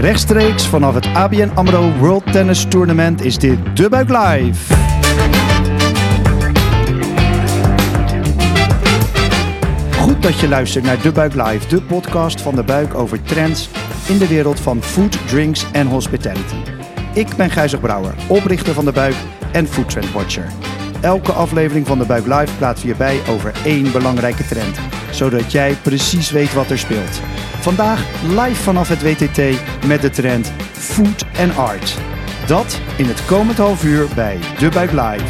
Rechtstreeks vanaf het ABN AMRO World Tennis Tournament is dit De Buik Live. Goed dat je luistert naar De Buik Live, de podcast van De Buik over trends in de wereld van food, drinks en hospitality. Ik ben Gijzer Brouwer, oprichter van De Buik en Food Trend Watcher. Elke aflevering van De Buik Live praten we hierbij over één belangrijke trend, zodat jij precies weet wat er speelt. Vandaag live vanaf het WTT met de trend Food and Art. Dat in het komend half uur bij De Buik Live.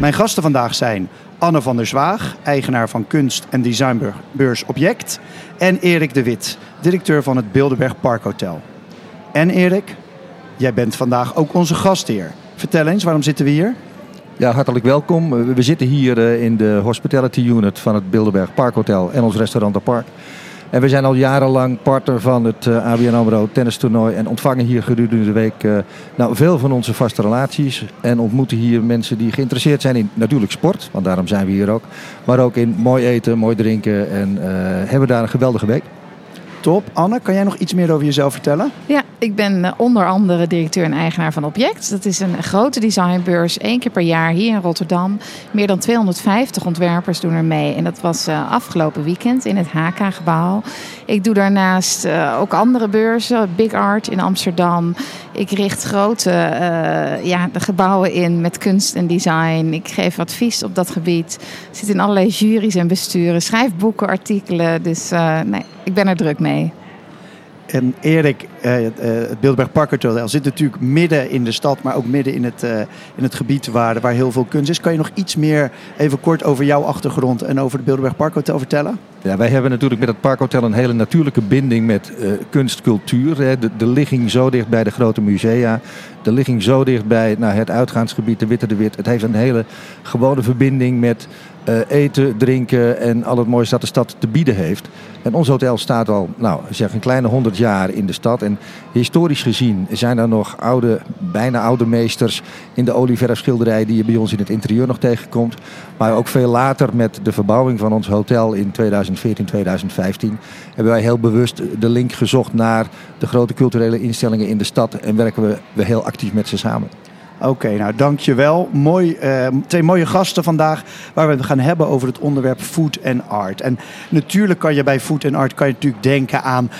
Mijn gasten vandaag zijn Anne van der Zwaag, eigenaar van kunst- en designbeurs Object. En Erik de Wit, directeur van het Bilderberg Parkhotel. En Erik, jij bent vandaag ook onze gastheer. Vertel eens, waarom zitten we hier? Ja, hartelijk welkom. We zitten hier eh, in de hospitality unit van het Bilderberg Parkhotel en ons restaurant De Park. En we zijn al jarenlang partner van het eh, ABN AMRO tennistoernooi en ontvangen hier gedurende de week uh, nou, veel van onze vaste relaties. En ontmoeten hier mensen die geïnteresseerd zijn in natuurlijk sport, want daarom zijn we hier ook. Maar ook in mooi eten, mooi drinken en hebben daar een geweldige week. Top. Anne, kan jij nog iets meer over jezelf vertellen? Ja, ik ben onder andere directeur en eigenaar van Object. Dat is een grote designbeurs, één keer per jaar hier in Rotterdam. Meer dan 250 ontwerpers doen er mee. En dat was afgelopen weekend in het HK-gebouw. Ik doe daarnaast ook andere beurzen, Big Art in Amsterdam. Ik richt grote ja, de gebouwen in met kunst en design. Ik geef advies op dat gebied. Zit in allerlei juries en besturen. Schrijf boeken, artikelen. Dus nee, ik ben er druk mee. En Erik, uh, het Bilderberg Parkhotel zit natuurlijk midden in de stad, maar ook midden in het, uh, in het gebied waar, waar heel veel kunst is. Kan je nog iets meer even kort over jouw achtergrond en over het Bilderberg Parkhotel vertellen? Ja, wij hebben natuurlijk met het Parkhotel een hele natuurlijke binding met uh, kunstcultuur. Hè. De, de ligging zo dicht bij de grote musea, de ligging zo dicht bij nou, het uitgaansgebied, de Witte de Wit. Het heeft een hele gewone verbinding met uh, eten, drinken en al het moois dat de stad te bieden heeft. En ons hotel staat al, nou, zeg een kleine honderd jaar in de stad. En historisch gezien zijn er nog oude, bijna oude meesters in de olieverfschilderij die je bij ons in het interieur nog tegenkomt. Maar ook veel later met de verbouwing van ons hotel in 2014, 2015 hebben wij heel bewust de link gezocht naar de grote culturele instellingen in de stad en werken we, we heel actief met ze samen. Oké, nou dankjewel. Mooi, uh, twee mooie gasten vandaag waar we het gaan hebben over het onderwerp food en art. En natuurlijk kan je bij food en art kan je natuurlijk denken aan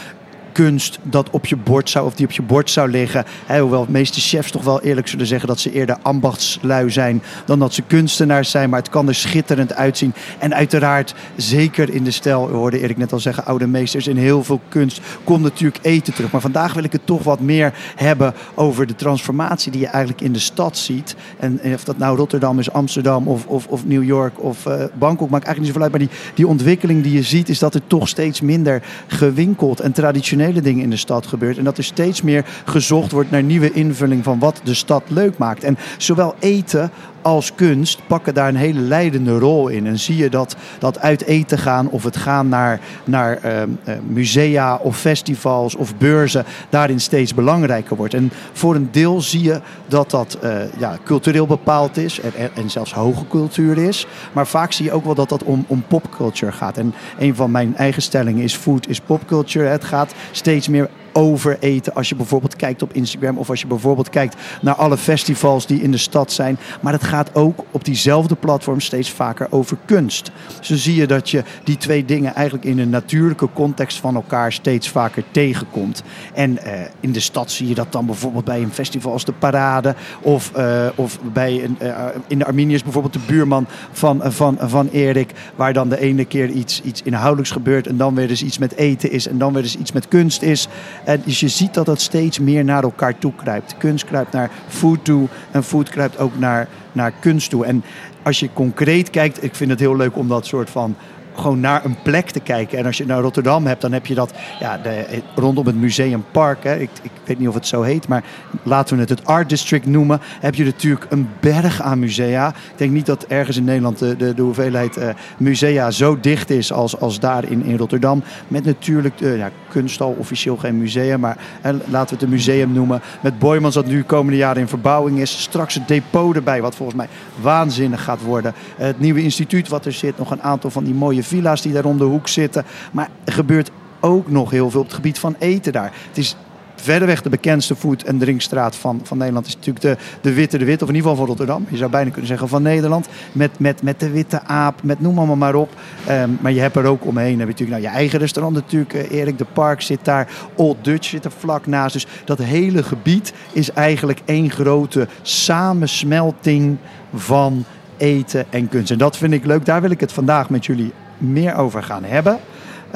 kunst dat op je bord zou, of die op je bord zou liggen. Hoewel de meeste chefs toch wel eerlijk zullen zeggen dat ze eerder ambachtslui zijn dan dat ze kunstenaars zijn. Maar het kan er schitterend uitzien. En uiteraard, zeker in de stijl, hoorde Erik net al zeggen, oude meesters in heel veel kunst, komt natuurlijk eten terug. Maar vandaag wil ik het toch wat meer hebben over de transformatie die je eigenlijk in de stad ziet. En, en of dat nou Rotterdam is, Amsterdam of, of, of New York of uh, Bangkok, maakt eigenlijk niet zoveel uit. Maar die, die ontwikkeling die je ziet, is dat er toch steeds minder gewinkeld en traditioneel dingen in de stad gebeurt. En dat er steeds meer gezocht wordt naar nieuwe invulling van wat de stad leuk maakt. En zowel eten als kunst pakken daar een hele leidende rol in. En zie je dat, dat uit eten gaan of het gaan naar, naar uh, musea of festivals of beurzen daarin steeds belangrijker wordt. En voor een deel zie je dat dat uh, ja, cultureel bepaald is en, en, zelfs hoge cultuur is. Maar vaak zie je ook wel dat dat om, om popculture gaat. En een van mijn eigen stellingen is food is popculture. Het gaat steeds meer over eten. Als je bijvoorbeeld kijkt op Instagram of als je bijvoorbeeld kijkt naar alle festivals die in de stad zijn. Maar het gaat ook op diezelfde platform steeds vaker over kunst. Zo zie je dat je die twee dingen eigenlijk in een natuurlijke context van elkaar steeds vaker tegenkomt. En uh, in de stad zie je dat dan bijvoorbeeld bij een festival als de Parade of, uh, of bij een, uh, in de Arminiërs bijvoorbeeld de buurman van, van, van Erik, waar dan de ene keer iets, iets inhoudelijks gebeurt en dan weer eens iets met eten is en dan weer eens iets met kunst is. En dus je ziet dat dat steeds meer naar elkaar toe kruipt. Kunst kruipt naar food toe en food kruipt ook naar, naar kunst toe. En als je concreet kijkt, ik vind het heel leuk om dat soort van gewoon naar een plek te kijken. En als je naar Rotterdam hebt, dan heb je dat ja, de, rondom het Museumpark. Hè, ik, ik, weet niet of het zo heet, maar laten we het het Art District noemen. Heb je natuurlijk een berg aan musea. Ik denk niet dat ergens in Nederland de, de, hoeveelheid uh, musea zo dicht is als, als daar in, in Rotterdam. Met natuurlijk uh, ja, kunsthal, officieel geen museum, maar hè, laten we het een museum noemen. Met Boymans dat nu de komende jaren in verbouwing is. Straks het depot erbij, wat volgens mij waanzinnig gaat worden. Het nieuwe instituut wat er zit, nog een aantal van die mooie villa's die daar om de hoek zitten. Maar er gebeurt ook nog heel veel op het gebied van eten daar. Het is verreweg de bekendste food- en drinkstraat van, van Nederland is natuurlijk de, de Witte de Wit, of in ieder geval van Rotterdam. Je zou bijna kunnen zeggen van Nederland. Met, met, met de Witte Aap, met noem allemaal maar op. Ehm, maar je hebt er ook omheen. Heb je natuurlijk nou, je eigen restaurant natuurlijk. Uh, Erik de Park zit daar. Old Dutch zit er vlak naast. Dus dat hele gebied is eigenlijk één grote samensmelting van eten en kunst. En dat vind ik leuk. Daar wil ik het vandaag met jullie meer over gaan hebben.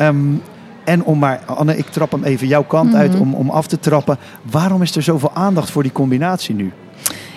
Um, en om maar, Anne, ik trap hem even jouw kant uit Mhm. om, om af te trappen. Waarom is er zoveel aandacht voor die combinatie nu?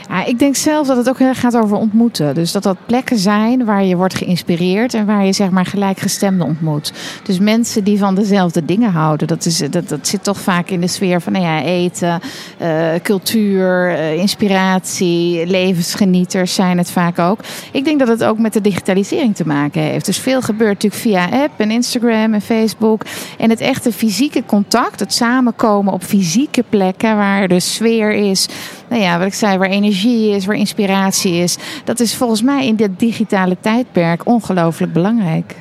Ja, ik denk zelf dat het ook heel gaat over ontmoeten. Dus dat dat plekken zijn waar je wordt geïnspireerd en waar je zeg maar gelijkgestemden ontmoet. Dus mensen die van dezelfde dingen houden. Dat, is, dat, dat zit toch vaak in de sfeer van nou ja, eten, eh, cultuur, eh, inspiratie, levensgenieters zijn het vaak ook. Ik denk dat het ook met de digitalisering te maken heeft. Dus veel gebeurt natuurlijk via app en Instagram en Facebook. En het echte fysieke contact, het samenkomen op fysieke plekken waar de sfeer is. Nou ja, wat ik zei, waar energie is, waar inspiratie is. Dat is volgens mij in dit digitale tijdperk ongelooflijk belangrijk.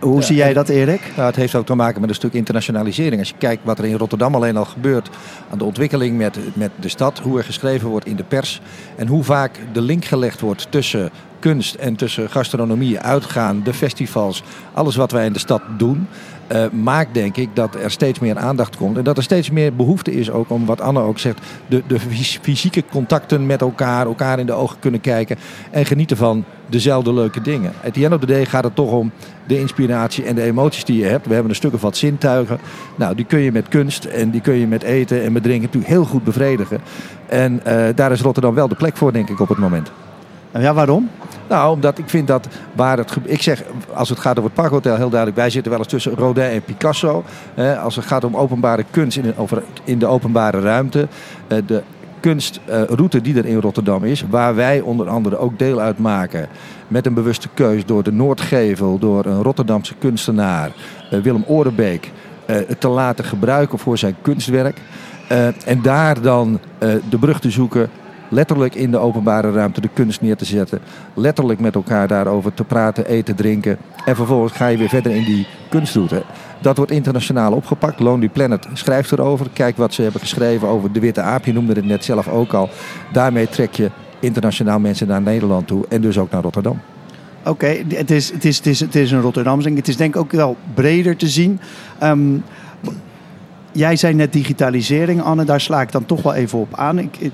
Hoe zie jij dat, Erik? Nou, het heeft ook te maken met een stuk internationalisering. Als je kijkt wat er in Rotterdam alleen al gebeurt aan de ontwikkeling met, met de stad, hoe er geschreven wordt in de pers en hoe vaak de link gelegd wordt tussen kunst en tussen gastronomie, uitgaan, de festivals, alles wat wij in de stad doen. eh, maakt denk ik dat er steeds meer aandacht komt. En dat er steeds meer behoefte is ook om wat Anne ook zegt. De, de fys- fysieke contacten met elkaar, elkaar in de ogen kunnen kijken. En genieten van dezelfde leuke dingen. At the end of the day gaat het toch om de inspiratie en de emoties die je hebt. We hebben een stuk of wat zintuigen. Nou, die kun je met kunst en die kun je met eten en met drinken natuurlijk heel goed bevredigen. En eh, daar is Rotterdam wel de plek voor, denk ik, op het moment. Ja, waarom? Nou, omdat ik vind dat waar het. Ik zeg, als het gaat over het Parkhotel, heel duidelijk. Wij zitten wel eens tussen Rodin en Picasso. Als het gaat om openbare kunst in, de- over, in de openbare ruimte. eh, de kunstroute die er in Rotterdam is, waar wij onder andere ook deel uitmaken. Met een bewuste keus door de Noordgevel, door een Rotterdamse kunstenaar, eh, Willem Orenbeek, eh, te laten gebruiken voor zijn kunstwerk. Eh, en daar dan de brug te zoeken letterlijk in de openbare ruimte de kunst neer te zetten. Letterlijk met elkaar daarover te praten, eten, drinken. En vervolgens ga je weer verder in die kunstroute. Dat wordt internationaal opgepakt. Lonely Planet schrijft erover. Kijk wat ze hebben geschreven over de witte aap. Je noemde het net zelf ook al. Daarmee trek je internationaal mensen naar Nederland toe. En dus ook naar Rotterdam. Oké, het, is, het, is, het, is, het is een Rotterdamse. Het is denk ik ook wel breder te zien. Ehm, jij zei net digitalisering, Anne. Daar sla ik dan toch wel even op aan. Ik,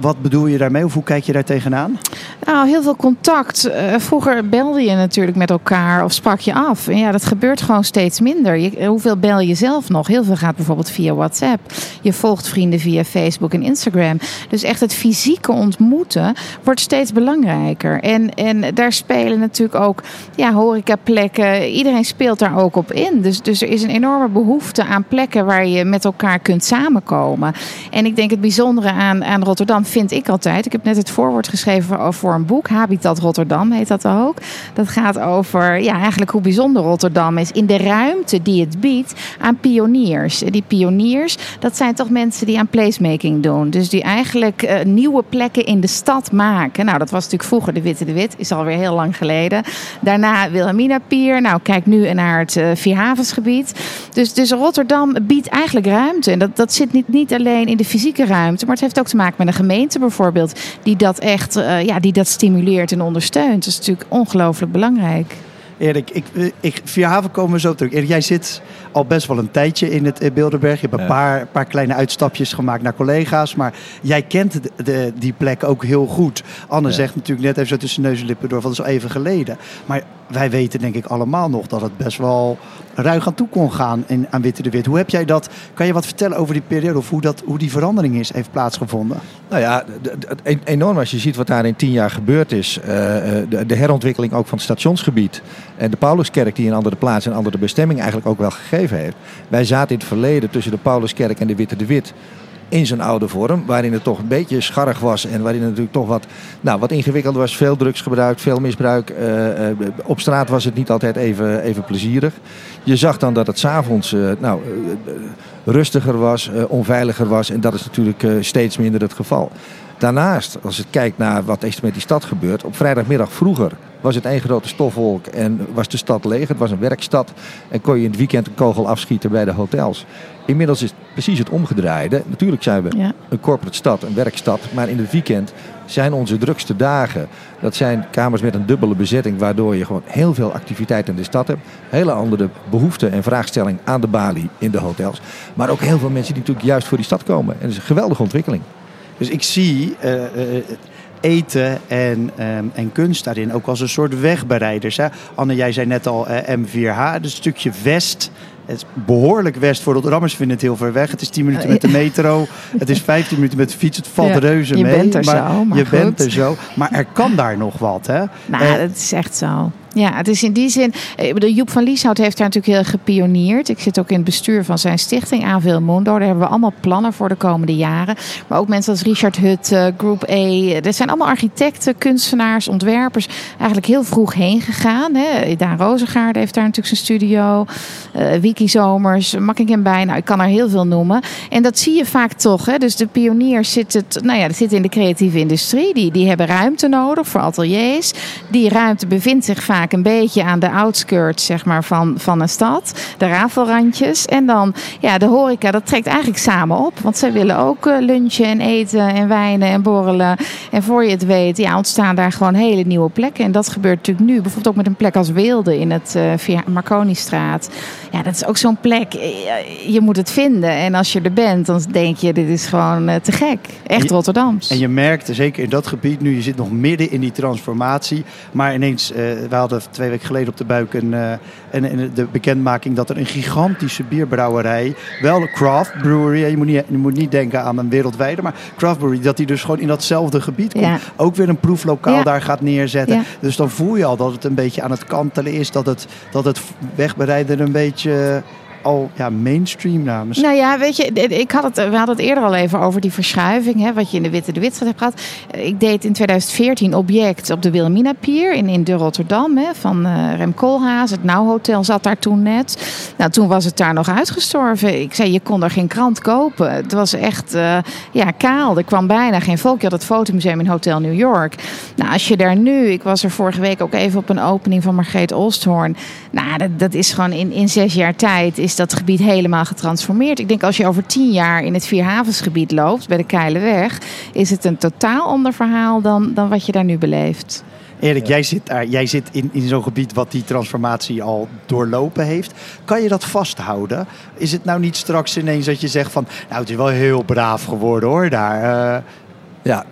wat- bedoel je daarmee? Of hoe kijk je daar tegenaan? Nou, heel veel contact. Eh, vroeger belde je natuurlijk met elkaar of sprak je af. En ja, dat gebeurt gewoon steeds minder. Je, hoeveel bel je zelf nog? Heel veel gaat bijvoorbeeld via WhatsApp. Je volgt vrienden via Facebook en Instagram. Dus echt het fysieke ontmoeten wordt steeds belangrijker. En, en daar spelen natuurlijk ook ja, horecaplekken. Iedereen speelt daar ook op in. Dus, dus er is een enorme behoefte aan plekken waar je met elkaar kunt samenkomen. En ik denk het bijzondere aan, aan Rotterdam vind ik altijd. Ik heb net het voorwoord geschreven voor, voor een boek. Habitat Rotterdam heet dat ook. Dat gaat over ja, eigenlijk hoe bijzonder Rotterdam is. In de ruimte die het biedt aan pioniers. Die pioniers, dat zijn toch mensen die aan placemaking doen. Dus die eigenlijk eh, nieuwe plekken in de stad maken. Nou, dat was natuurlijk vroeger de Witte de Wit. Is alweer heel lang geleden. Daarna Wilhelmina Pier. Nou, kijk nu naar het uh, Vierhavensgebied. Dus, dus Rotterdam biedt eigenlijk ruimte. En dat, dat zit niet, niet alleen in de fysieke ruimte. Maar het heeft ook te maken met een gemeente bijvoorbeeld. Die dat echt uh, ja, die dat stimuleert en ondersteunt. Dat is natuurlijk ongelooflijk belangrijk. Erik, ik, ik, via haven komen we zo terug. Erik, jij zit al best wel een tijdje in het Bilderberg. Je hebt een paar, paar kleine uitstapjes gemaakt naar collega's. Maar jij kent de, de, die plek ook heel goed. Anne zegt natuurlijk net even zo tussen neus en lippen door. Dat is al even geleden. Maar wij weten denk ik allemaal nog dat het best wel ruig aan toe kon gaan in, aan Witte de Wit. Hoe heb jij dat? Kan je wat vertellen over die periode of hoe, dat, hoe die verandering is, heeft plaatsgevonden? Nou ja, enorm als je ziet wat daar in tien jaar gebeurd is. Uh, de, de, herontwikkeling ook van het stationsgebied. En de Pauluskerk die een andere plaats en een andere bestemming eigenlijk ook wel gegeven Wij zaten in het verleden tussen de Pauluskerk en de Witte de Wit in zijn oude vorm, waarin het toch een beetje scharrig was en waarin het natuurlijk toch wat, nou, wat ingewikkeld was. Veel drugsgebruik, veel misbruik. Uh, uh, op straat was het niet altijd even, even plezierig. Je zag dan dat het s'avonds uh, nou, rustiger was, onveiliger was en dat is natuurlijk steeds minder het geval. Daarnaast, als je kijkt naar wat er met die stad gebeurt, op vrijdagmiddag vroeger was het één grote stofwolk en was de stad leeg. Het was een werkstad en kon je in het weekend een kogel afschieten bij de hotels. Inmiddels is het precies het omgedraaide. Natuurlijk zijn we Ja. een corporate stad, een werkstad, maar in het weekend zijn onze drukste dagen. Dat zijn kamers met een dubbele bezetting, waardoor je gewoon heel veel activiteit in de stad hebt. Hele andere behoeften en vraagstelling aan de balie in de hotels. Maar ook heel veel mensen die natuurlijk juist voor die stad komen. En dat is een geweldige ontwikkeling. Dus ik zie eh, eh, eten en, ehm, en kunst daarin ook als een soort wegbereiders. Hè? Anne, jij zei net al eh, M4H, het stukje west. Het is behoorlijk west voor Rotterdammers vinden het heel ver weg. Het is 10 minuten met de metro. Het is 15 minuten met de fiets. Het valt Ja, reuze je mee. bent er maar zo, maar je goed. bent er zo. Maar er kan daar nog wat, hè? Nou, dat is echt zo. Ja, het is in die zin. Ik bedoel, Joep van Lieshout heeft daar natuurlijk heel gepioneerd. Ik zit ook in het bestuur van zijn stichting Avil Mundo. Daar hebben we allemaal plannen voor de komende jaren. Maar ook mensen als Richard Hutte, Group A. Er zijn allemaal architecten, kunstenaars, ontwerpers. Eigenlijk heel vroeg heen gegaan. Hè. Daan Rozengaard heeft daar natuurlijk zijn studio. eh Wiki Zomers, Makking bij. Nou, ik kan er heel veel noemen. En dat zie je vaak toch. Hè. Dus de pioniers zitten, nou ja, zitten in de creatieve industrie. Die, die hebben ruimte nodig voor ateliers. Die ruimte bevindt zich vaak een beetje aan de outskirts zeg maar, van, van een stad. De rafelrandjes. En dan, ja, de horeca, dat trekt eigenlijk samen op. Want zij willen ook eh, lunchen en eten en wijnen en borrelen. En voor je het weet, ja, ontstaan daar gewoon hele nieuwe plekken. En dat gebeurt natuurlijk nu. Bijvoorbeeld ook met een plek als Weelde in het via Marconistraat. Ja, dat is ook zo'n plek. eh, Je moet het vinden. En als je er bent, dan denk je, dit is gewoon te gek. Echt Je- Rotterdams. En je merkte, zeker in dat gebied, nu je zit nog midden in die transformatie. Maar ineens, eh, we hadden twee weken geleden op de buik een, eh, een, een- de bekendmaking dat er een gigantische bierbrouwerij, wel een craft brewery, je moet, niet, je moet niet denken aan een wereldwijde, maar craft brewery, dat die dus gewoon in datzelfde gebied komt. Ja. Ook weer een proeflokaal Ja. daar gaat neerzetten. Ja. Dus dan voel je al dat het een beetje aan het kantelen is, dat het, dat het wegbereiden een beetje al ja, mainstream namens. Nou ja, weet je, ik had het, we hadden het eerder al even over die verschuiving, hè, wat je in de Witte de Witstraat hebt gehad. Ik deed in 2014 object op de Wilhelmina Pier in, in de Rotterdam hè, van eh, Rem Koolhaas. Het Nou Hotel zat daar toen net. Nou, toen was het daar nog uitgestorven. Ik zei, je kon er geen krant kopen. Het was echt eh, ja, kaal. Er kwam bijna geen volk. Je had het fotomuseum in Hotel New York. Nou, als je daar nu, ik was er vorige week ook even op een opening van Margreet Olsthoorn. Nou, dat, dat is gewoon in, in zes jaar tijd is dat gebied helemaal getransformeerd. Ik denk als je over tien jaar in het Vierhavensgebied loopt, bij de Keilenweg, is het een totaal ander verhaal dan, dan wat je daar nu beleeft. Erik, jij zit, daar, jij zit in, in zo'n gebied wat die transformatie al doorlopen heeft. Kan je dat vasthouden? Is het nou niet straks ineens dat je zegt van... Nou, het is wel heel braaf geworden hoor, daar. eh. Ja,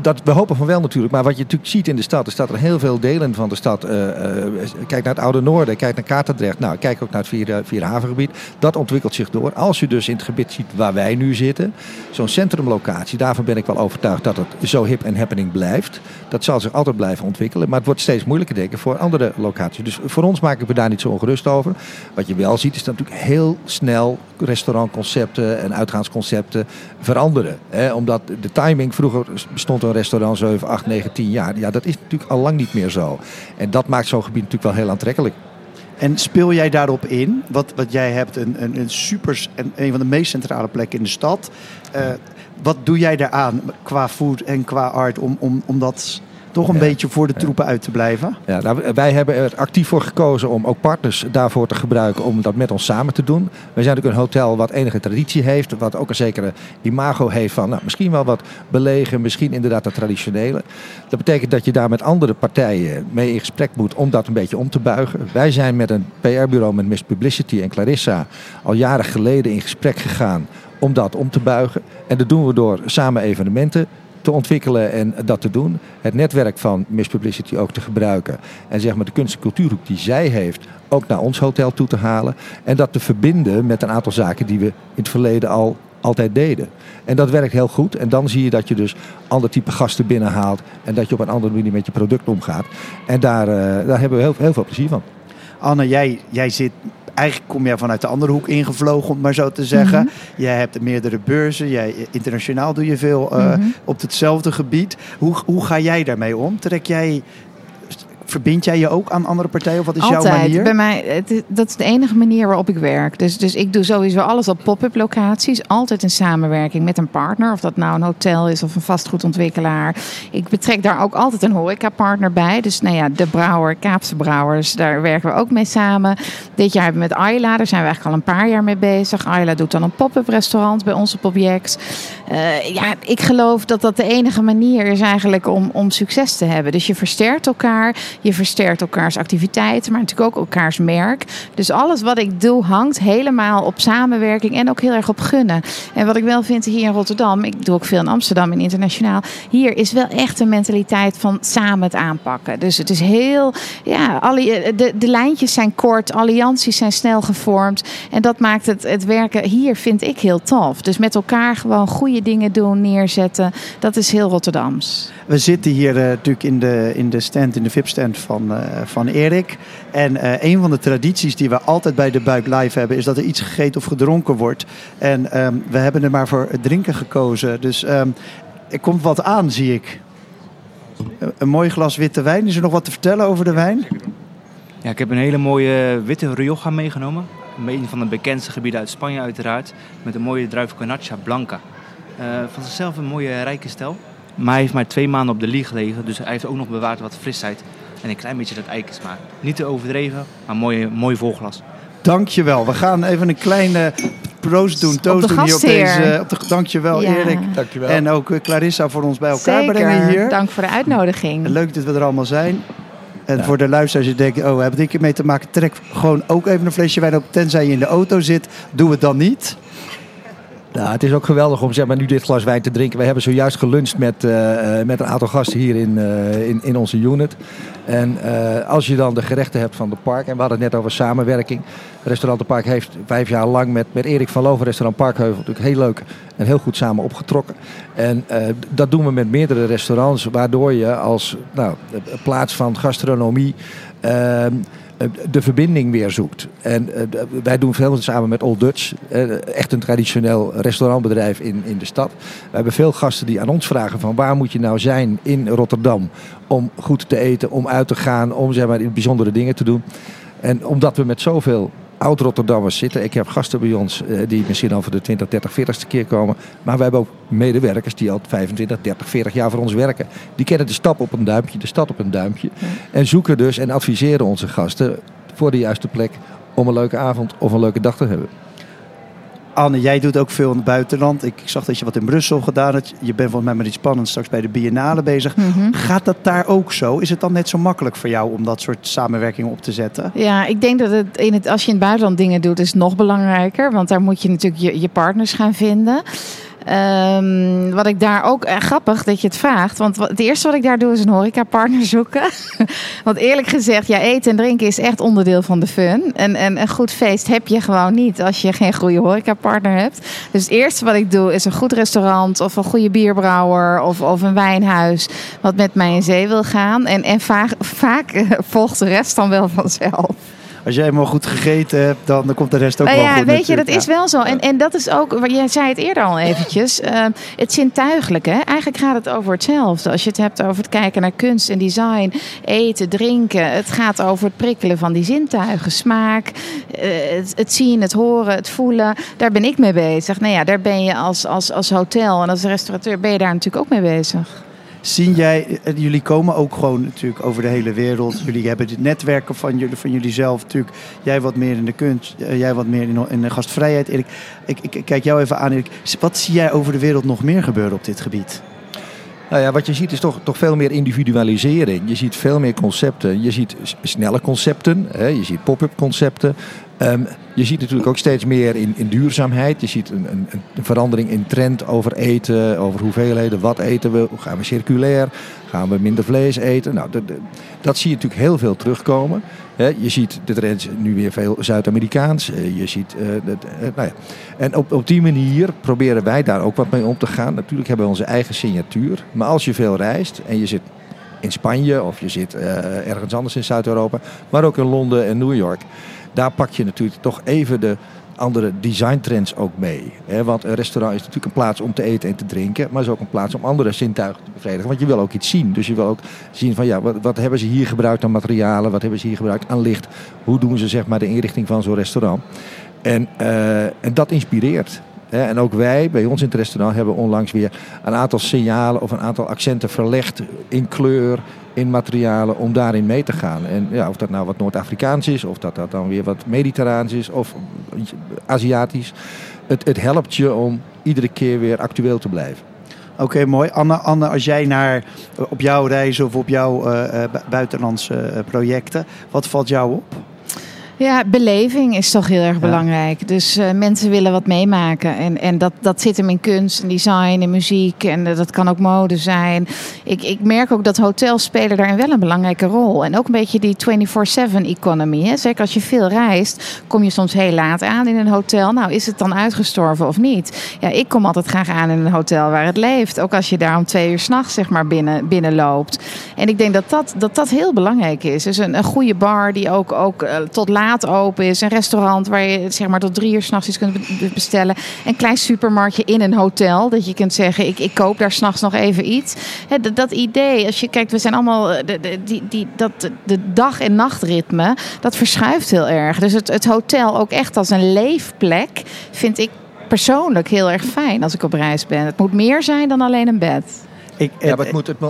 dat, we hopen van wel natuurlijk. Maar wat je natuurlijk ziet in de stad, is dat er heel veel delen van de stad. eh, eh, kijk naar het Oude Noorden, kijk naar Katendrecht. Nou, kijk ook naar het Vier, Vierhavengebied. Dat ontwikkelt zich door. Als je dus in het gebied ziet waar wij nu zitten, zo'n centrumlocatie, daarvan ben ik wel overtuigd dat het zo hip en happening blijft. Dat zal zich altijd blijven ontwikkelen. Maar het wordt steeds moeilijker, denk voor andere locaties. Dus voor ons maken we daar niet zo ongerust over. Wat je wel ziet, is dat natuurlijk heel snel restaurantconcepten en uitgaansconcepten veranderen. Hè? Omdat de timing, vroeger bestond een restaurant 7, 8, 9, 10 jaar. Ja, dat is natuurlijk al lang niet meer zo. En dat maakt zo'n gebied natuurlijk wel heel aantrekkelijk. En speel jij daarop in? Wat, wat jij hebt, een, een, een super, een, een van de meest centrale plekken in de stad. Eh, wat doe jij daaraan qua food en qua art om, om, om dat toch een Ja. beetje voor de troepen uit te blijven? Ja, nou, wij hebben er actief voor gekozen om ook partners daarvoor te gebruiken om dat met ons samen te doen. Wij zijn natuurlijk een hotel wat enige traditie heeft, wat ook een zekere imago heeft van nou, misschien wel wat belegen, misschien inderdaad dat traditionele. Dat betekent dat je daar met andere partijen mee in gesprek moet om dat een beetje om te buigen. Wij zijn met een PR-bureau met Miss Publicity en Clarissa al jaren geleden in gesprek gegaan om dat om te buigen. En dat doen we door samen evenementen te ontwikkelen en dat te doen. Het netwerk van Miss Publicity ook te gebruiken. En zeg maar de kunst- en cultuurhoek die zij heeft ook naar ons hotel toe te halen. En dat te verbinden met een aantal zaken die we in het verleden al altijd deden. En dat werkt heel goed. En dan zie je dat je dus ander type gasten binnenhaalt. En dat je op een andere manier met je product omgaat. En daar, eh, daar hebben we heel, veel plezier van. Anne, jij, jij zit. Eigenlijk kom jij vanuit de andere hoek ingevlogen, om het maar zo te zeggen. Mhm. Jij hebt meerdere beurzen. Jij, internationaal doe je veel eh, Mhm. op hetzelfde gebied. Hoe, hoe ga jij daarmee om? Trek jij verbind jij je ook aan andere partijen? Of wat is Altijd. jouw manier? Bij mij, het dat is de enige manier waarop ik werk. Dus, dus ik doe sowieso alles op pop-up locaties. Altijd in samenwerking met een partner. Of dat nou een hotel is of een vastgoedontwikkelaar. Ik betrek daar ook altijd een horeca-partner bij. Dus nou ja, de Brouwer, Kaapse Brouwers, daar werken we ook mee samen. Dit jaar hebben we met Ayla, daar zijn we eigenlijk al een paar jaar mee bezig. Ayla doet dan een pop-up restaurant bij ons op Objects. Eh, ja, ik geloof dat dat de enige manier is eigenlijk om, om succes te hebben. Dus je versterkt elkaar, je versterkt elkaars activiteiten, maar natuurlijk ook elkaars merk. Dus alles wat ik doe hangt helemaal op samenwerking en ook heel erg op gunnen. En wat ik wel vind hier in Rotterdam, ik doe ook veel in Amsterdam en internationaal, hier is wel echt een mentaliteit van samen het aanpakken. Dus het is heel, ja, alle, de, de lijntjes zijn kort, allianties zijn snel gevormd. En dat maakt het, het werken hier, vind ik, heel tof. Dus met elkaar gewoon goede dingen doen, neerzetten, dat is heel Rotterdams. We zitten hier eh, natuurlijk in de, in de stand, in de VIP-stand van, eh, van Erik. En eh, een van de tradities die we altijd bij de Buik Live hebben, is dat er iets gegeten of gedronken wordt. En ehm, we hebben er maar voor het drinken gekozen. Dus ehm, er komt wat aan, zie ik. Een- mooi glas witte wijn. Is er nog wat te vertellen over de wijn? Ja, ik heb een hele mooie witte Rioja meegenomen. Een van de bekendste gebieden uit Spanje uiteraard. Met een mooie druif Canacha Blanca. Eh, van zichzelf een mooie rijke stijl. Maar hij heeft maar twee maanden op de lieg gelegen. Dus hij heeft ook nog bewaard wat frisheid. En een klein beetje dat eikensmaak. Niet te overdreven, maar mooi, mooi volglas. Dankjewel. We gaan even een kleine proost doen. Toast de doen hier op deze. Op de, dankjewel, Ja. Erik. Dankjewel. En ook eh, Clarissa voor ons bij elkaar Zeker. brengen hier. Dank voor de uitnodiging. Leuk dat we er allemaal zijn. En Ja. voor de luisteraars die denken, oh, hebben dit keer mee te maken? Trek gewoon ook even een flesje wijn op. Tenzij je in de auto zit, doe het dan niet. Nou, het is ook geweldig om zeg maar, nu dit glas wijn te drinken. We hebben zojuist geluncht met, eh, eh, met een aantal gasten hier in, eh, in, in onze unit. En als je dan de gerechten hebt van de park, en we hadden het net over samenwerking. Restaurant de Park heeft vijf jaar lang met, met Erik van Loven, restaurant Parkheuvel, natuurlijk heel leuk en heel goed samen opgetrokken. En dat doen we met meerdere restaurants, waardoor je als nou, plaats van gastronomie. Eh, de verbinding weer zoekt. En eh, wij doen veel samen met Old Dutch, eh, echt een traditioneel restaurantbedrijf in, in de stad. We hebben veel gasten die aan ons vragen van waar moet je nou zijn in Rotterdam om goed te eten, om uit te gaan, om zeg maar, bijzondere dingen te doen. En omdat we met zoveel oud-Rotterdammers zitten. Ik heb gasten bij ons eh, die misschien al voor de 20, 30, 40ste keer komen. Maar we hebben ook medewerkers die al 25, 30, 40 jaar voor ons werken. Die kennen de stap op een duimpje, de stad op een duimpje. En zoeken dus en adviseren onze gasten voor de juiste plek om een leuke avond of een leuke dag te hebben. Anne, jij doet ook veel in het buitenland. Ik zag dat je wat in Brussel gedaan hebt. Je bent volgens mij met iets spannends straks bij de Biennale bezig. Mhm. Gaat dat daar ook zo? Is het dan net zo makkelijk voor jou om dat soort samenwerkingen op te zetten? Ja, ik denk dat het, in het als je in het buitenland dingen doet, is het nog belangrijker. Want daar moet je natuurlijk je, je partners gaan vinden. Ehm, wat ik daar ook, eh, grappig dat je het vraagt. Want het eerste wat ik daar doe is een horecapartner zoeken. want eerlijk gezegd, ja, eten en drinken is echt onderdeel van de fun. En, en een goed feest heb je gewoon niet als je geen goede horecapartner hebt. Dus het eerste wat ik doe is een goed restaurant of een goede bierbrouwer of, of een wijnhuis. Wat met mij in zee wil gaan. En, en vaak, vaak eh, volgt de rest dan wel vanzelf. Als jij helemaal goed gegeten hebt, dan, dan komt de rest ook Maar wel ja, goed. weet je, dat is wel zo. En, en dat is ook, jij zei het eerder al eventjes, eh, het zintuigelijke. hè. Eigenlijk gaat het over hetzelfde. Als je het hebt over het kijken naar kunst en design, eten, drinken. Het gaat over het prikkelen van die zintuigen. Smaak, eh, het, het zien, het horen, het voelen. Daar ben ik mee bezig. Nou ja, daar ben je als, als, als hotel en als restaurateur ben je daar natuurlijk ook mee bezig. Zien jij, eh, jullie komen ook gewoon natuurlijk over de hele wereld. Jullie hebben dit netwerken van jullie, van jullie zelf natuurlijk. Jij wat meer in de kunst, eh, jij wat meer in, in de gastvrijheid. Erik, ik, ik, ik kijk jou even aan. Erik. Wat zie jij over de wereld nog meer gebeuren op dit gebied? Nou ja, wat je ziet is toch, toch veel meer individualisering. Je ziet veel meer concepten. Je ziet snelle concepten. Hè? Je ziet pop-up concepten. Ehm, je ziet natuurlijk ook steeds meer in, in duurzaamheid. Je ziet een, een, een verandering in trend over eten, over hoeveelheden, wat eten we, gaan we circulair, gaan we minder vlees eten. Nou, dat- dat zie je natuurlijk heel veel terugkomen. Je ziet de trends nu weer veel Zuid-Amerikaans. Eh, Je ziet, eh, dat, eh, nou ja. En op, op die manier proberen wij daar ook wat mee om te gaan. Natuurlijk hebben we onze eigen signatuur. Maar als je veel reist en je zit in Spanje of je zit ergens anders in Zuid-Europa, maar ook in Londen en New York daar pak je natuurlijk toch even de andere designtrends ook mee. Hè? Want een restaurant is natuurlijk een plaats om te eten en te drinken, maar is ook een plaats om andere zintuigen te bevredigen. Want je wil ook iets zien. Dus je wil ook zien van ja, wat, wat hebben ze hier gebruikt aan materialen, wat hebben ze hier gebruikt aan licht, hoe doen ze zeg maar de inrichting van zo'n restaurant. En, uh, en dat inspireert. En ook wij bij ons in het restaurant hebben onlangs weer een aantal signalen of een aantal accenten verlegd in kleur, in materialen om daarin mee te gaan. En ja, of dat nou wat Noord-Afrikaans is, of dat dat dan weer wat Mediterraans is of Aziatisch. Het, het helpt je om iedere keer weer actueel te blijven. Oké, mooi. Anne, Anne, als jij naar, op jouw reizen of op jouw uh, buitenlandse projecten, wat valt jou op? Ja, beleving is toch heel erg belangrijk. Dus uh, mensen willen wat meemaken. En, en dat, dat zit hem in kunst en design en muziek. En uh, dat kan ook mode zijn. Ik, ik merk ook dat hotels spelen daarin wel een belangrijke rol. En ook een beetje die 24-7 economy. Hè? Zeker als je veel reist, kom je soms heel laat aan in een hotel. Nou, is het dan uitgestorven of niet? Ja, ik kom altijd graag aan in een hotel waar het leeft. Ook als je daar om twee uur s'nachts zeg maar binnen, binnenloopt. En ik denk dat dat, dat, dat heel belangrijk is. Dus een, een goede bar die ook, ook uh, tot laat open is. Een restaurant waar je zeg maar tot drie uur s'nachts iets kunt bestellen. Een klein supermarktje in een hotel. Dat je kunt zeggen, ik, ik koop daar s'nachts nog even iets. dat, dat, idee, als je kijkt, we zijn allemaal... Eh, de, de, die, die, dat, de dag- en nachtritme, dat verschuift heel erg. Dus het, het hotel ook echt als een leefplek vind ik persoonlijk heel erg fijn als ik op reis ben. Het moet meer zijn dan alleen een bed. Ik, ja, maar het, moet, het,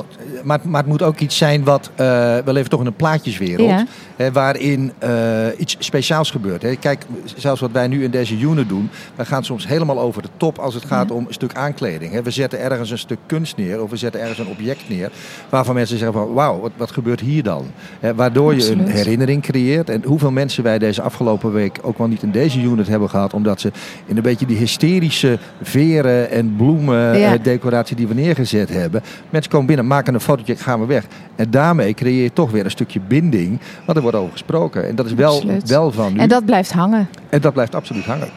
maar, maar het moet ook iets zijn wat, uh, wel even toch in een plaatjeswereld, ja. hè, waarin uh, iets speciaals gebeurt. Hè. Kijk, zelfs wat wij nu in deze unit doen, wij gaan soms helemaal over de top als het gaat ja. om een stuk aankleding. Hè. We zetten ergens een stuk kunst neer of we zetten ergens een object neer waarvan mensen zeggen van wauw, wat, wat gebeurt hier dan? Hè, waardoor Absoluut. je een herinnering creëert. En hoeveel mensen wij deze afgelopen week ook wel niet in deze unit hebben gehad, omdat ze in een beetje die hysterische veren en bloemen decoratie die we neergezet hebben, Mensen komen binnen, maken een fotootje, gaan we weg. En daarmee creëer je toch weer een stukje binding. Want er wordt over gesproken. En dat is wel, wel van nu. En dat blijft hangen. En dat blijft absoluut hangen.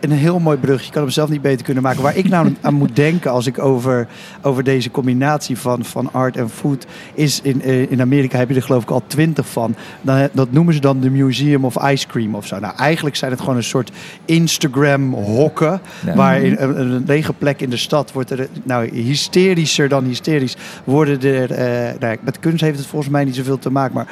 Een heel mooi brug. Je kan hem zelf niet beter kunnen maken. Waar ik nou aan moet denken als ik over, over deze combinatie van, van art en food... is in, eh, in Amerika heb je er geloof ik al twintig van. Dan, dat noemen ze dan de Museum of Ice Cream of zo. Nou, eigenlijk zijn het gewoon een soort Instagram-hokken. Ja. Waar in een, een lege plek in de stad wordt er nou, dan hysterisch... worden er... Uh, nou, met kunst heeft het volgens mij niet zoveel te maken. Maar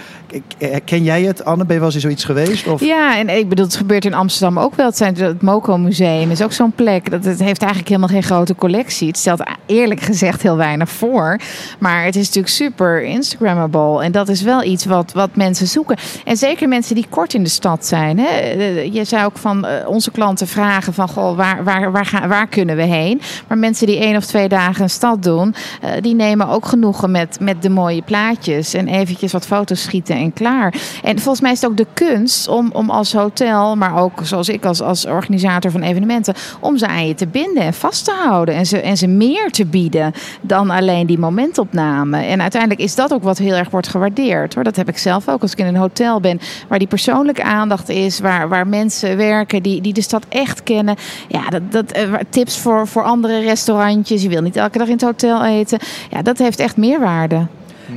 ken jij het, Anne? Ben je wel eens zoiets geweest? Of? Ja, en ik bedoel, het gebeurt in Amsterdam ook wel. Het, zijn, het Moco Museum is ook zo'n plek. Dat, het heeft eigenlijk helemaal geen grote collectie. Het stelt eerlijk gezegd heel weinig voor. Maar het is natuurlijk super Instagrammable. En dat is wel iets wat, wat mensen zoeken. En zeker mensen die kort in de stad zijn. Hè? Je zou ook van onze klanten vragen van... Goh, waar, waar, waar, gaan, waar kunnen we heen? Maar mensen die één of twee dagen een stad doen... die nemen ook genoegen met, met de mooie plaatjes. En eventjes wat foto's schieten en klaar. En volgens mij is het ook de kunst om, om als hotel, maar ook zoals ik als, als organisator van evenementen, om ze aan je te binden en vast te houden. En ze, en ze meer te bieden dan alleen die momentopname. En uiteindelijk is dat ook wat heel erg wordt gewaardeerd. Hoor. Dat heb ik zelf ook als ik in een hotel ben, waar die persoonlijke aandacht is, waar, waar mensen werken die, die de stad echt kennen. Ja, dat, dat, tips voor, voor andere restaurantjes. Je wil niet elke dag in het hotel eten. Ja, dat heeft echt meerwaarde.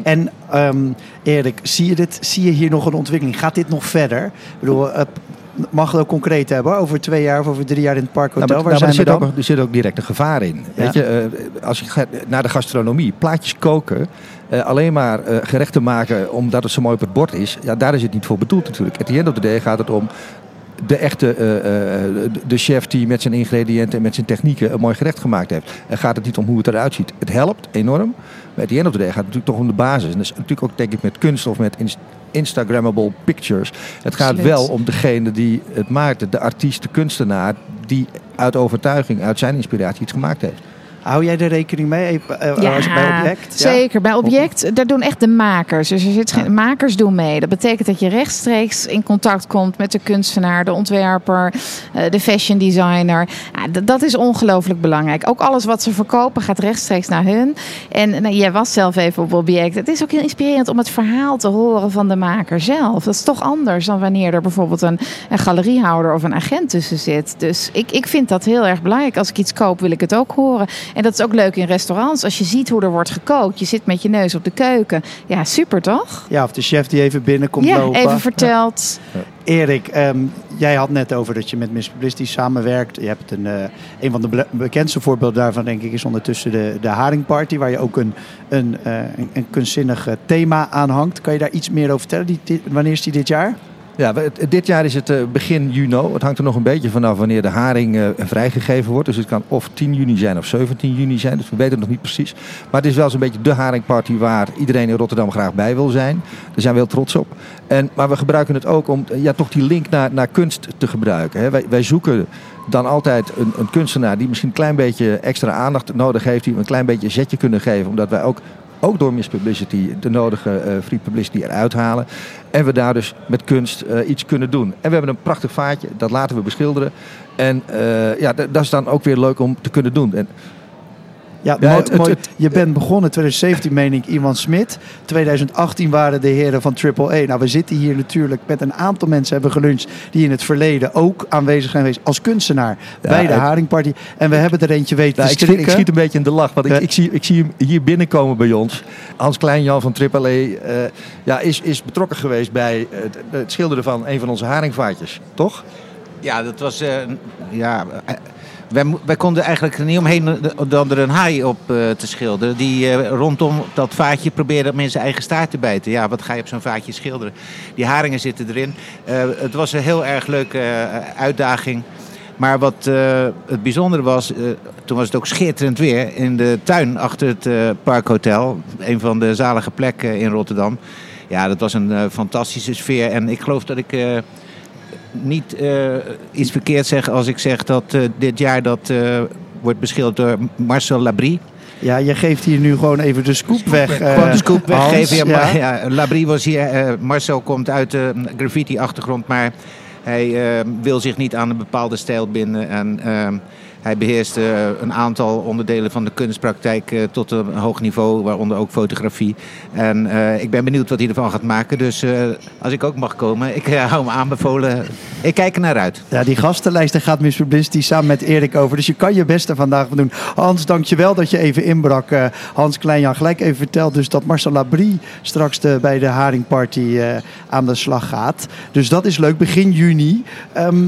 En um, Erik, zie je, dit, zie je hier nog een ontwikkeling? Gaat dit nog verder? Ik bedoel, uh, mag het ook concreet hebben, over twee jaar of over drie jaar in het parkhotel. Nou, Waar nou, zijn er, zit ook, er zit ook direct een gevaar in. Ja. Weet je, uh, als je gaat naar de gastronomie, plaatjes koken, uh, alleen maar uh, gerechten maken omdat het zo mooi op het bord is, ja, daar is het niet voor bedoeld natuurlijk. At the end of the day gaat het om de echte uh, de chef die met zijn ingrediënten en met zijn technieken een mooi gerecht gemaakt heeft. En gaat het niet om hoe het eruit ziet. Het helpt enorm. Maar at the end of the day gaat het natuurlijk toch om de basis. En dat is natuurlijk ook denk ik met kunst of met Instagrammable pictures. Het gaat Absoluut. wel om degene die het maakt, de artiest, de kunstenaar, die uit overtuiging, uit zijn inspiratie iets gemaakt heeft. Hou jij er rekening mee uh, ja, als bij object? Zeker. Bij object, daar doen echt de makers. Dus er zit geen, makers doen mee. Dat betekent dat je rechtstreeks in contact komt met de kunstenaar, de ontwerper, uh, de fashion designer. Ja, dat is ongelooflijk belangrijk. Ook alles wat ze verkopen gaat rechtstreeks naar hun. En nou, jij was zelf even op object. Het is ook heel inspirerend om het verhaal te horen van de maker zelf. Dat is toch anders dan wanneer er bijvoorbeeld een, een galeriehouder of een agent tussen zit. Dus ik, ik vind dat heel erg belangrijk. Als ik iets koop, wil ik het ook horen. En dat is ook leuk in restaurants. Als je ziet hoe er wordt gekookt, je zit met je neus op de keuken. Ja, super toch? Ja, of de chef die even binnenkomt ja, lopen. even verteld. Erik, ehm, jij had net over dat je met Miss Publicity samenwerkt. Je hebt een, eh, een van de be- bekendste voorbeelden daarvan, denk ik, is ondertussen de, de Haringparty, waar je ook een, een, een, een kunstzinnig eh, thema aan hangt. Kan je daar iets meer over vertellen? Die- wanneer is die dit jaar? Ja, dit jaar is het eh, begin juni. Het hangt er nog een beetje vanaf wanneer de haring eh, vrijgegeven wordt. Dus het kan of 10 juni zijn of 17 juni zijn. Dus we weten het nog niet precies. Maar het is wel zo'n beetje de haringparty waar iedereen in Rotterdam graag bij wil zijn. Daar zijn we heel trots op. En, maar we gebruiken het ook om eh, ja, toch die link naar, naar kunst te gebruiken. Hè. Wij, wij zoeken dan altijd een, een kunstenaar die misschien een klein beetje extra aandacht nodig heeft. Die we een klein beetje een zetje kunnen geven. Omdat wij ook ook door Miss Publicity de nodige eh, free publicity eruit halen. En we daar dus met kunst eh, iets kunnen doen. En we hebben een prachtig vaatje, dat laten we beschilderen. En eh, ja, dat is dan ook weer leuk om te kunnen doen. En, Ja, Ja, mooi, het- mooi. het- je bent begonnen in 2017, meen ik, Iwan Smit. 2018 waren de heren van AAA. Nou, we zitten hier natuurlijk met een aantal mensen hebben geluncht... die in het verleden ook aanwezig zijn geweest als kunstenaar Ja, bij de Haringparty. En we hebben er eentje weten nou, te ik, schiet, ik schiet een beetje in de lach, want ik, Ja. ik, zie, ik zie hem hier binnenkomen bij ons. Hans Kleinjan van AAA eh, ja, is, is betrokken geweest bij het, het schilderen van een van onze haringvaatjes, toch? Ja, dat was. eh, ja, eh, wij, wij konden eigenlijk niet omheen dan er een haai op eh, te schilderen. Die eh, rondom dat vaatje probeerde zijn eigen staart te bijten. Ja, wat ga je op zo'n vaatje schilderen? Die haringen zitten erin. Eh, het was een heel erg leuke eh, uitdaging. Maar wat eh, het bijzondere was, eh, toen was het ook schitterend weer in de tuin achter het eh, Parkhotel. Een van de zalige plekken in Rotterdam. Ja, dat was een eh, fantastische sfeer. En ik geloof dat ik eh, niet eh, iets verkeerd zeg als ik zeg dat eh, dit jaar dat eh, wordt beschilderd door Marcel Labrie. Ja, je geeft hier nu gewoon even de scoop weg. eh, Gewoon de scoop Hans. weggeven. Ja, Ja. maar, ja, Labrie was hier. eh, Marcel komt uit de graffiti-achtergrond, maar hij eh, wil zich niet aan een bepaalde stijl binden. En eh, hij beheerst eh, een aantal onderdelen van de kunstpraktijk eh, tot een hoog niveau, waaronder ook fotografie. En eh, ik ben benieuwd wat hij ervan gaat maken. Dus als ik ook mag komen, ik hou me aanbevolen. Ik kijk er naar uit. Ja, die gastenlijst gaat Miss Publicity samen met Erik over. Dus je kan je beste vandaag van doen. Hans, dankjewel dat je even inbrak. Hans Kleinjan gelijk even verteld dus dat Marcel Labrie straks de, bij de Haringparty aan de slag gaat. Dus dat is leuk, begin juni. Ehm,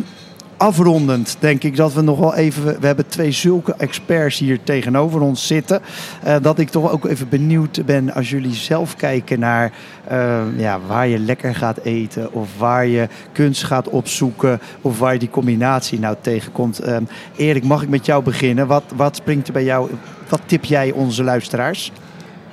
afrondend denk ik dat we nog wel even... We hebben twee zulke experts hier tegenover ons zitten. eh, dat ik toch ook even benieuwd ben als jullie zelf kijken naar eh, ja, waar je lekker gaat eten. Of waar je kunst gaat opzoeken. Of waar die combinatie nou tegenkomt. Ehm, Erik, mag ik met jou beginnen? Wat, wat springt er bij jou? Wat tip jij onze luisteraars?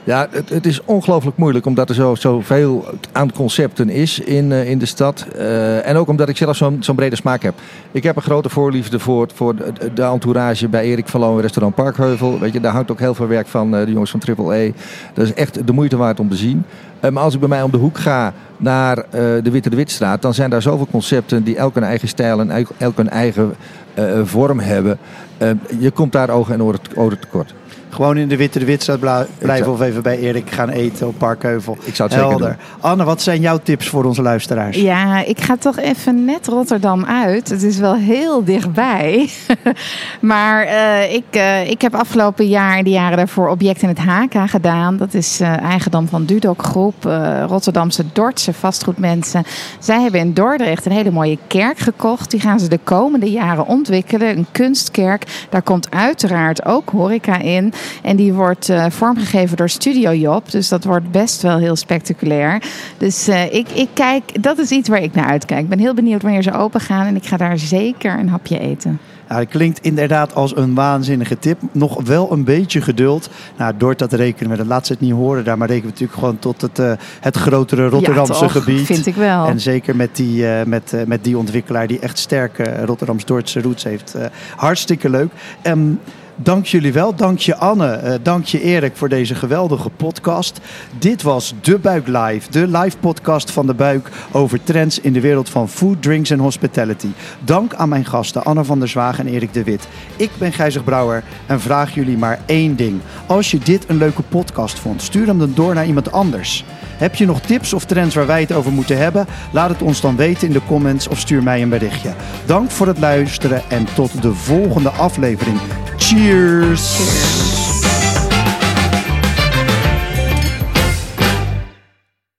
Ja, het, het is ongelooflijk moeilijk omdat er zo, zoveel aan concepten is in, eh, in de stad. Eh, en ook omdat ik zelf zo'n brede smaak heb. Ik heb een grote voorliefde voor, voor de, de entourage bij Erik van Loon Restaurant Parkheuvel. Weet je, daar hangt ook heel veel werk van eh, de jongens van Triple E. Dat is echt de moeite waard om te zien. Eh, maar als ik bij mij om de hoek ga naar eh, de Witte de Witstraat, dan zijn daar zoveel concepten die elk een eigen stijl en elk- een eigen eh, vorm hebben. Je komt daar ogen en oren, oren tekort. Gewoon in de Witte de Witstraat blijven zou- of even bij Erik gaan eten op Parkheuvel. Ik zou het zeker Helder. Anne, wat zijn jouw tips voor onze luisteraars? Ja, ik ga toch even net Rotterdam uit. Het is wel heel dichtbij. maar eh, ik, eh, ik heb afgelopen jaar en de jaren daarvoor object in het HK gedaan. Dat is eh, eigendom van Dudok Groep, eh, Rotterdamse Dordtse vastgoedmensen. Zij hebben in Dordrecht een hele mooie kerk gekocht. Die gaan ze de komende jaren ontwikkelen. Een kunstkerk. Daar komt uiteraard ook horeca in. En die wordt eh, vormgegeven door Studio Job. Dus dat wordt best wel heel spectaculair. Dus eh, ik, ik kijk, dat is iets waar ik naar uitkijk. Ik ben heel benieuwd wanneer ze open gaan. En ik ga daar zeker een hapje eten. Nou, het klinkt inderdaad als een waanzinnige tip. Nog wel een beetje geduld. Nou, door dat rekenen we, dat laat ze het niet horen daar. Maar rekenen we natuurlijk gewoon tot het, eh, het grotere Rotterdamse ja, toch, gebied. vind ik wel. En zeker met die, eh, met, eh, met die ontwikkelaar die echt sterke Rotterdams-Dordtse roots heeft. Hartstikke leuk. Ehm, dank jullie wel. Dank je Anne. Eh, dank je Erik voor deze geweldige podcast. Dit was De Buik Live. De live podcast van De Buik over trends in de wereld van food, drinks en hospitality. Dank aan mijn gasten Anne van der Zwaag en Erik de Wit. Ik ben Gijzig Brouwer en vraag jullie maar één ding. Als je dit een leuke podcast vond, stuur hem dan door naar iemand anders. Heb je nog tips of trends waar wij het over moeten hebben? Laat het ons dan weten in de comments of stuur mij een berichtje. Dank voor het luisteren en tot de volgende aflevering. Cheers.